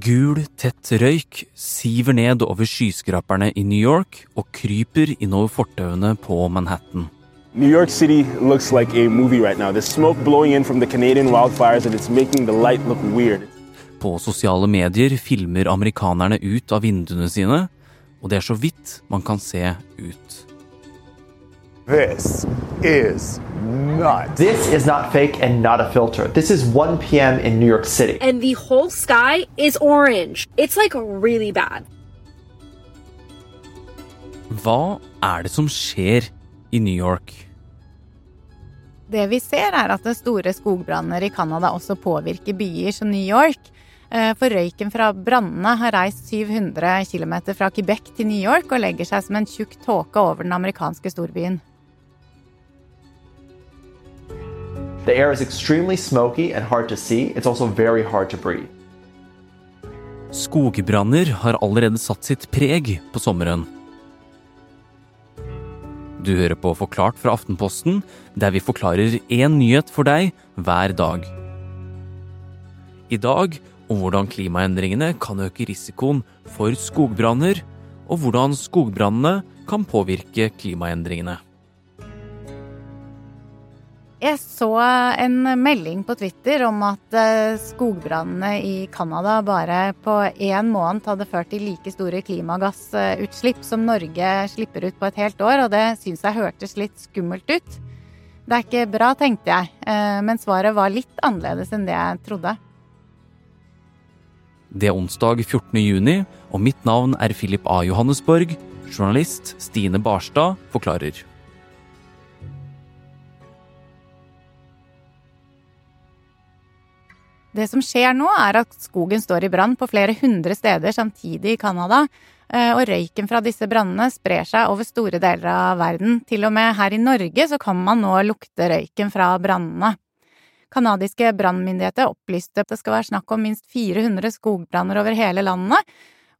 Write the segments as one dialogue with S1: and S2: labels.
S1: Gul, tett røyk siver ned over skyskraperne i New York og kryper innover fortauene på Manhattan.
S2: New York City looks like a movie right now. There's smoke blowing in from the Canadian wildfires and it's making the light look weird.
S1: På sosiale medier filmer amerikanerne ut av vinduene sine, og det er så vidt man kan se ut.
S3: This is nuts.
S4: This is not fake and not a filter. This is 1 p.m. in New York City.
S5: And the whole sky is orange. It's like really bad.
S1: Hva er det som skjer i New York?
S6: Det vi ser, er at store skogbranner i Canada også påvirker byer som New York. Eh, for røyken fra brannene har reist 700 km fra Quebec til New York og legger seg som en tjukk tåke over den amerikanske storbyen.
S4: The air is extremely smoky and hard to see. It's also very hard to breathe.
S1: Skogbranner har allerede satt sitt preg på sommeren. Du hører på Forklart fra Aftenposten, der vi forklarer én nyhet for deg hver dag. I dag om hvordan klimaendringene kan øke risikoen for skogbranner, og hvordan skogbrannene kan påvirke klimaendringene.
S6: Jeg så en melding på Twitter om at eh, skogbrannene i Canada bare på én måned hadde ført til like store klimagassutslipp som Norge slipper ut på et helt år, og det syns jeg hørtes litt skummelt ut. Det er ikke bra, tenkte jeg, eh, men svaret var litt annerledes enn det jeg trodde.
S1: Det er onsdag 14. juni, og mitt navn er Philip A. Johannesborg. Journalist Stine Barstad forklarer.
S6: Det som skjer nå, er at skogen står i brann på flere hundre steder samtidig i Canada. eh, Og røyken fra disse brannene sprer seg over store deler av verden. Til og med her i Norge så kan man nå lukte røyken fra brannene. Kanadiske brannmyndigheter opplyste at det skal være snakk om minst 400 skogbranner over hele landet,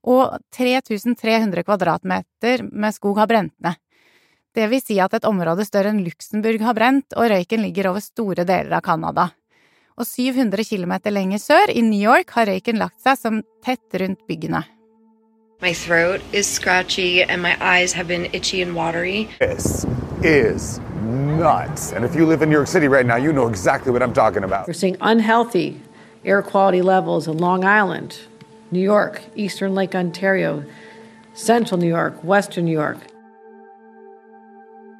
S6: og 3300 kvadratmeter med skog har brent ned. Det vil si at et område større enn Luxembourg har brent, og røyken ligger over store deler av Canada. Og 700 km lenger sør, i New York, har røyken lagt seg som tett rundt byggene.
S7: My throat is scratchy and my eyes have been itchy and watery.
S3: This is nuts. And if you live in New York City right now, you know exactly what I'm talking about.
S8: We're seeing unhealthy air quality levels in Long Island, New York, Eastern Lake Ontario, Central New York, Western New York.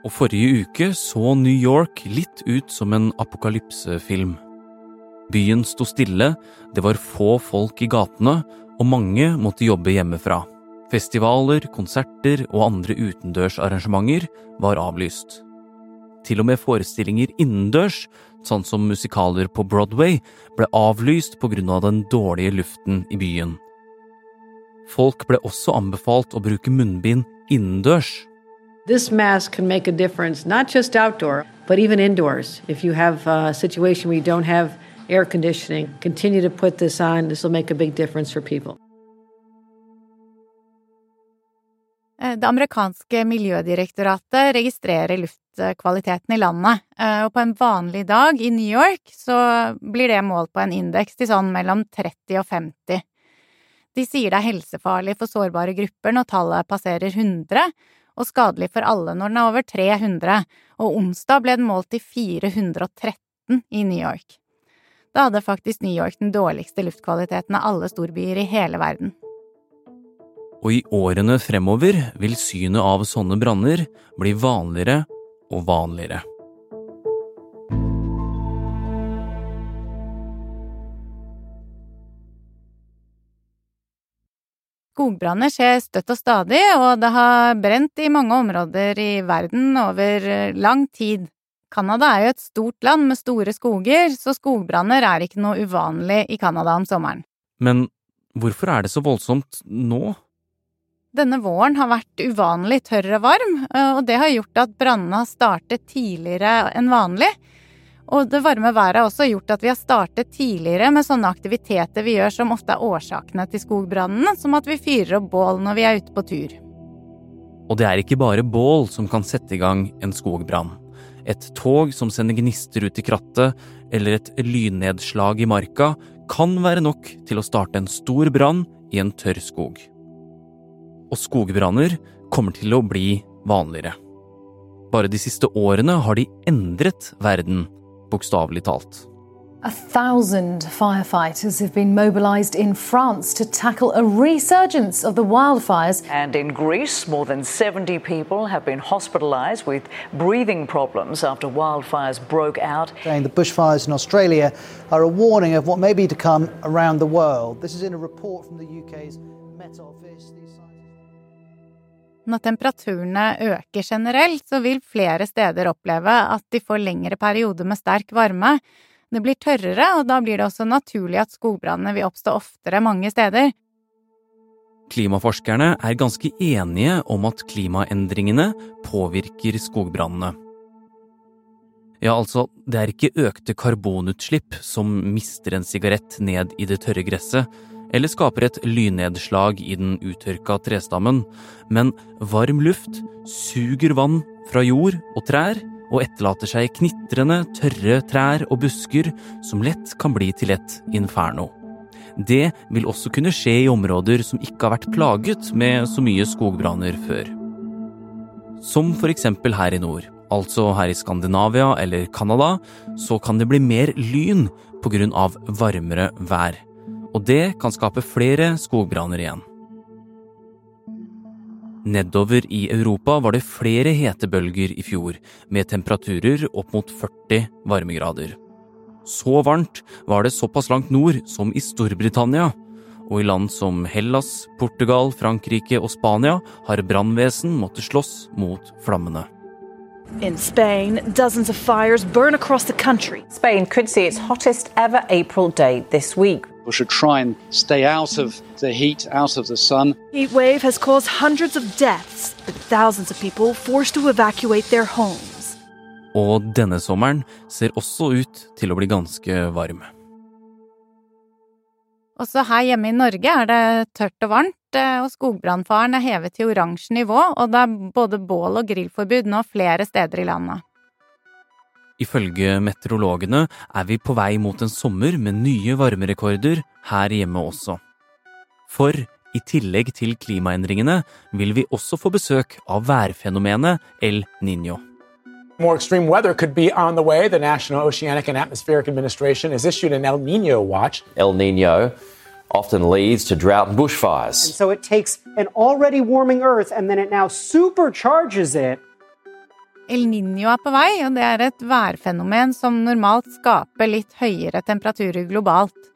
S1: Og forrige uke så New York litt ut som en apokalypsefilm. Byen sto stille, det var få folk i gatene, og mange måtte jobbe hjemmefra. Festivaler, konserter og andre utendørsarrangementer var avlyst. Til og med forestillinger innendørs, sånn som musikaler på Broadway, ble avlyst på grunn av den dårlige luften i byen. Folk ble også anbefalt å bruke munnbind innendørs.
S8: This mask can make a difference, not just outdoor, but even indoors. If you have a situation where you don't have air conditioning, continue to put this on. This will make a big difference for people.
S6: Eh, Det amerikanske miljødirektoratet registrerer luftkvaliteten i landet, eh, og på en vanlig dag i New York så blir det målt på en indeks til sånn mellom 30 og 50. De sier det er helsefarlig for sårbare grupper når tallet passerer 100, og skadelig for alle når den er over 300, og onsdag ble den målt til 413 i New York. Da hadde faktisk New York den dårligste luftkvaliteten av alle storbyer i hele verden.
S1: Og i årene fremover vil synet av sånne branner bli vanligere og vanligere.
S6: Skogbranner skjer støtt og stadig, og det har brent i mange områder i verden over lang tid. Canada er jo et stort land med store skoger, så skogbranner er ikke noe uvanlig i Canada om sommeren.
S1: Men hvorfor er det så voldsomt nå?
S6: Denne våren har vært uvanlig tørr og varm, eh, og det har gjort at brannene har startet tidligere enn vanlig. Og det varme været har også gjort at vi har startet tidligere med sånne aktiviteter vi gjør som ofte er årsakene til skogbrannene, som at vi fyrer opp bål når vi er ute på tur.
S1: Og det er ikke bare bål som kan sette i gang en skogbrann. Et tog som sender gnister ut i krattet, eller et lynnedslag i marka kan være nok til å starte en stor brann i en tørr skog. Og skogbranner kommer til å bli vanligere. Bare de siste årene har de endret verden, bokstavelig talt.
S9: A thousand firefighters have been mobilized in France to tackle a resurgence of the wildfires.
S10: And in Greece, more than 70 people have been hospitalized with breathing problems after wildfires broke out.
S11: Saying the bushfires in Australia are a warning of what may be to come around the world. This is in a report from the UK's Met Office.
S6: Når temperaturene øker generelt, så vil flere steder oppleve at de får lengre perioder med sterk varme. Det blir tørrere, og da blir det også naturlig at skogbrannene vil oppstå oftere mange steder.
S1: Klimaforskerne er ganske enige om at klimaendringene påvirker skogbrannene. Ja, altså, det er ikke økte karbonutslipp som mister en sigarett ned i det tørre gresset, eller skaper et lynnedslag i den uttørka trestammen, men varm luft suger vann fra jord og trær og etterlater seg knitrende, tørre trær og busker som lett kan bli til et inferno. Det vil også kunne skje i områder som ikke har vært plaget med så mye skogbranner før. Som for eksempel her i nord, altså her i Skandinavia eller Canada, så kan det bli mer lyn av varmere vær og det kan skape flere skogbranner igjen. Nedover i Europa var det flere hetebølger i fjor, med temperaturer opp mot 40 varmegrader. Så varmt var det såpass langt nord som i Storbritannia, og i land som Hellas, Portugal, Frankrike og Spania har brannvesen måttet slåss mot flammene.
S12: In Spain, dozens of fires burn across the country.
S13: Spain could see its hottest ever April day this week.
S14: We should try and stay out of the heat, out of the sun.
S12: Heat wave has caused hundreds of deaths but thousands of people forced to evacuate their homes.
S1: Og denne sommeren ser også ut til å bli ganske varm.
S6: Også her hjemme i Norge er det tørt og varmt, eh, og skogbrannfaren er hevet til oransje nivå, og det er både bål- og grillforbud nå flere steder i landet.
S1: Ifølge meteorologene er vi på vei mot en sommer med nye varmerekorder her hjemme også. For i tillegg til klimaendringene vil vi også få besøk av værfenomenet El Niño.
S15: More extreme weather could be on the way. The National Oceanic and Atmospheric Administration has issued an El Nino watch.
S16: El Nino often leads to drought and bushfires.
S17: And so it takes an already warming Earth and then it now supercharges it
S6: El Niño er på vei, og det er et værfenomen som normalt skaper litt høyere temperaturer globalt.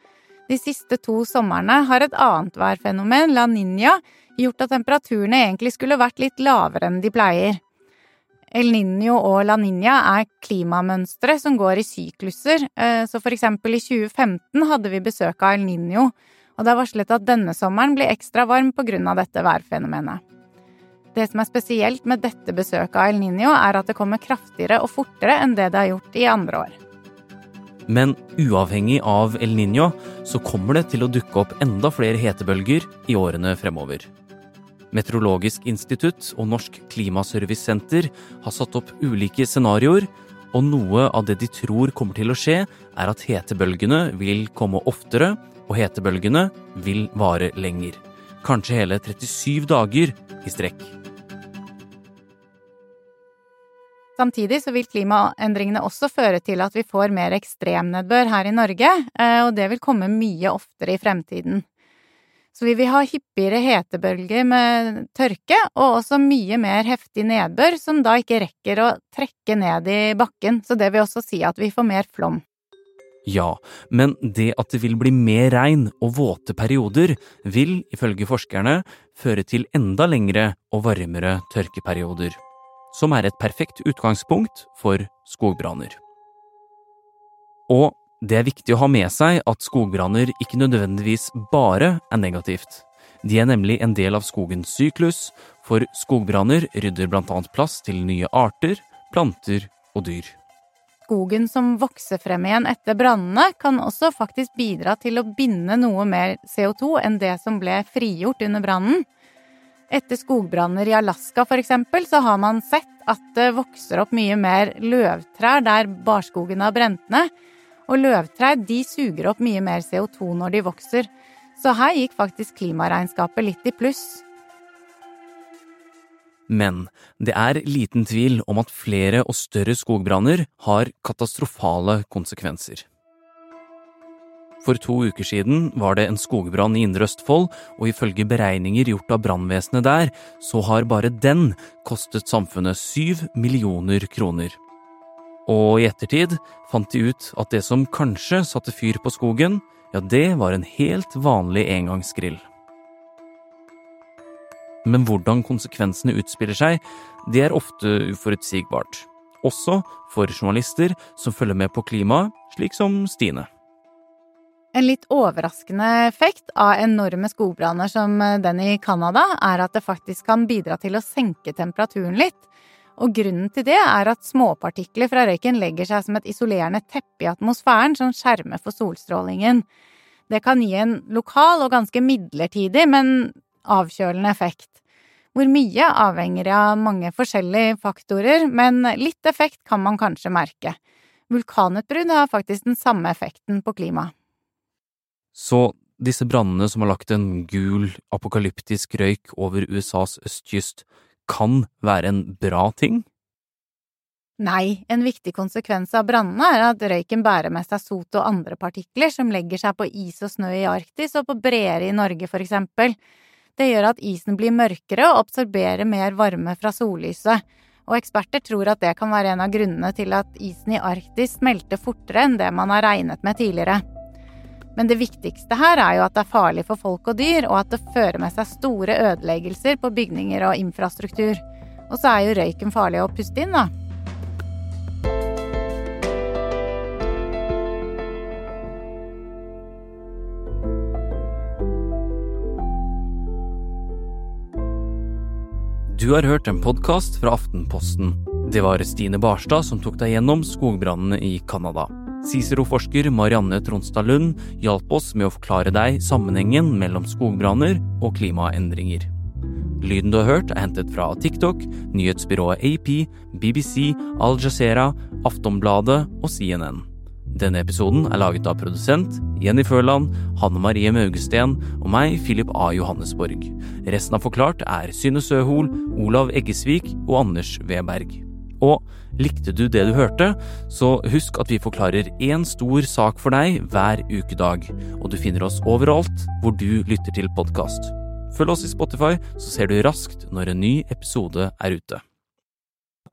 S6: De siste to somrene har et annet værfenomen, La Niña, gjort at temperaturene egentlig skulle vært litt lavere enn de pleier. El Niño og La Niña er klimamønstre som går i sykluser, eh, så for eksempel i 2015 hadde vi besøk av El Niño, og det er varslet at denne sommeren blir ekstra varm på grunn av dette værfenomenet. Det som er spesielt med dette besøket av El Niño, er at det kommer kraftigere og fortere enn det det har gjort i andre år.
S1: Men uavhengig av El Niño så kommer det til å dukke opp enda flere hetebølger i årene fremover. Meteorologisk institutt og Norsk Klimaservicesenter har satt opp ulike scenarioer, og noe av det de tror kommer til å skje, er at hetebølgene vil komme oftere, og hetebølgene vil vare lenger. Kanskje hele 37 dager i strekk.
S6: Samtidig så vil klimaendringene også føre til at vi får mer ekstremnedbør her i Norge, eh, og det vil komme mye oftere i fremtiden. Så vi vil ha hyppigere hetebølger med tørke, og også mye mer heftig nedbør, som da ikke rekker å trekke ned i bakken, så det vil også si at vi får mer flom.
S1: Ja, men det at det vil bli mer regn og våte perioder, vil, ifølge forskerne, føre til enda lengre og varmere tørkeperioder som er et perfekt utgangspunkt for skogbranner. Og det er viktig å ha med seg at skogbranner ikke nødvendigvis bare er negativt. De er nemlig en del av skogens syklus, for skogbranner rydder annet plass til nye arter, planter og dyr.
S6: Skogen som vokser frem igjen etter brannene, kan også faktisk bidra til å binde noe mer CO2 enn det som ble frigjort under brannen. Etter skogbranner i Alaska eksempel, så har man sett at det vokser opp mye mer løvtrær der barskogen har brent ned. Og løvtrær de suger opp mye mer CO2 når de vokser. Så her gikk faktisk klimaregnskapet litt i pluss.
S1: Men det er liten tvil om at flere og større skogbranner har katastrofale konsekvenser. For to uker siden var det en skogbrann i Indre Østfold, og ifølge beregninger gjort av brannvesenet der, så har bare den kostet samfunnet syv millioner kroner. Og i ettertid fant de ut at det som kanskje satte fyr på skogen, ja, det var en helt vanlig engangsgrill. Men hvordan konsekvensene utspiller seg, det er ofte uforutsigbart. Også for journalister som følger med på klimaet, slik som Stine.
S6: En litt overraskende effekt av enorme skogbranner som den i Canada, er at det faktisk kan bidra til å senke temperaturen litt. Og grunnen til det er at småpartikler fra røyken legger seg som et isolerende teppe i atmosfæren som skjermer for solstrålingen. Det kan gi en lokal og ganske midlertidig, men avkjølende effekt. Hvor mye avhenger av mange forskjellige faktorer, men litt effekt kan man kanskje merke. Vulkanutbrudd har faktisk den samme effekten på klimaet.
S1: Så disse brannene som har lagt en gul, apokalyptisk røyk over USAs østkyst, kan være en bra ting?
S6: Nei, en viktig konsekvens av brannene er at røyken bærer med seg sot og andre partikler som legger seg på is og snø i Arktis og på breer i Norge, for eksempel. Det gjør at isen blir mørkere og absorberer mer varme fra sollyset, og eksperter tror at det kan være en av grunnene til at isen i Arktis smelter fortere enn det man har regnet med tidligere. Men det viktigste her er jo at det er farlig for folk og dyr, og at det fører med seg store ødeleggelser på bygninger og infrastruktur. Og så er jo røyken farlig å puste inn, da.
S1: Du har hørt en podkast fra Aftenposten. Det var Stine Barstad som tok deg gjennom skogbrannene i Canada. Cicero-forsker Marianne Tronstad Lund hjalp oss med å forklare deg sammenhengen mellom skogbranner og klimaendringer. Lyden du har hørt, er hentet fra TikTok, nyhetsbyrået AP, BBC, Al Jazeera, Aftonbladet og CNN. Denne episoden er laget av produsent Jenny Førland, Hanne Marie Maugesten og meg, Philip A. Johannesborg. Resten av Forklart er Synne Søhol, Olav Eggesvik og Anders Weberg. Og likte du det du hørte, så husk at vi forklarer én stor sak for deg hver ukedag, og du finner oss overalt hvor du lytter til podkast. Følg oss i Spotify, så ser du raskt når en ny episode er ute.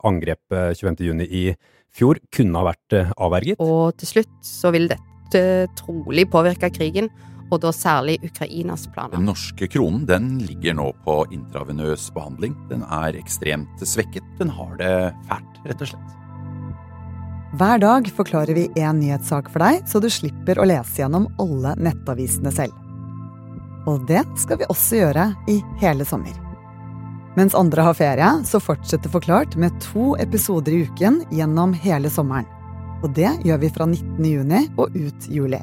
S18: Angrepet 25.6 i fjor kunne ha vært eh, avverget.
S19: Og til slutt så vil dette trolig påvirke krigen, og da særlig Ukrainas planer.
S20: Den norske kronen den ligger nå på intravenøs behandling. Den er ekstremt svekket. Den har det fælt, rett og slett.
S21: Hver dag forklarer vi én nyhetssak for deg, så du slipper å lese gjennom alle nettavisene selv. Og det skal vi også gjøre i hele sommer. Mens andre har ferie, så fortsetter Forklart med to episoder i uken gjennom hele sommeren. Og det gjør vi fra 19. juni og ut juli.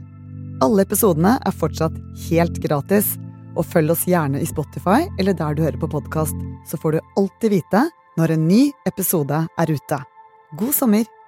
S21: Alle episodene er fortsatt helt gratis, og følg oss gjerne i Spotify eller der du hører på podkast, så får du alltid vite når en ny episode er ute. God sommer!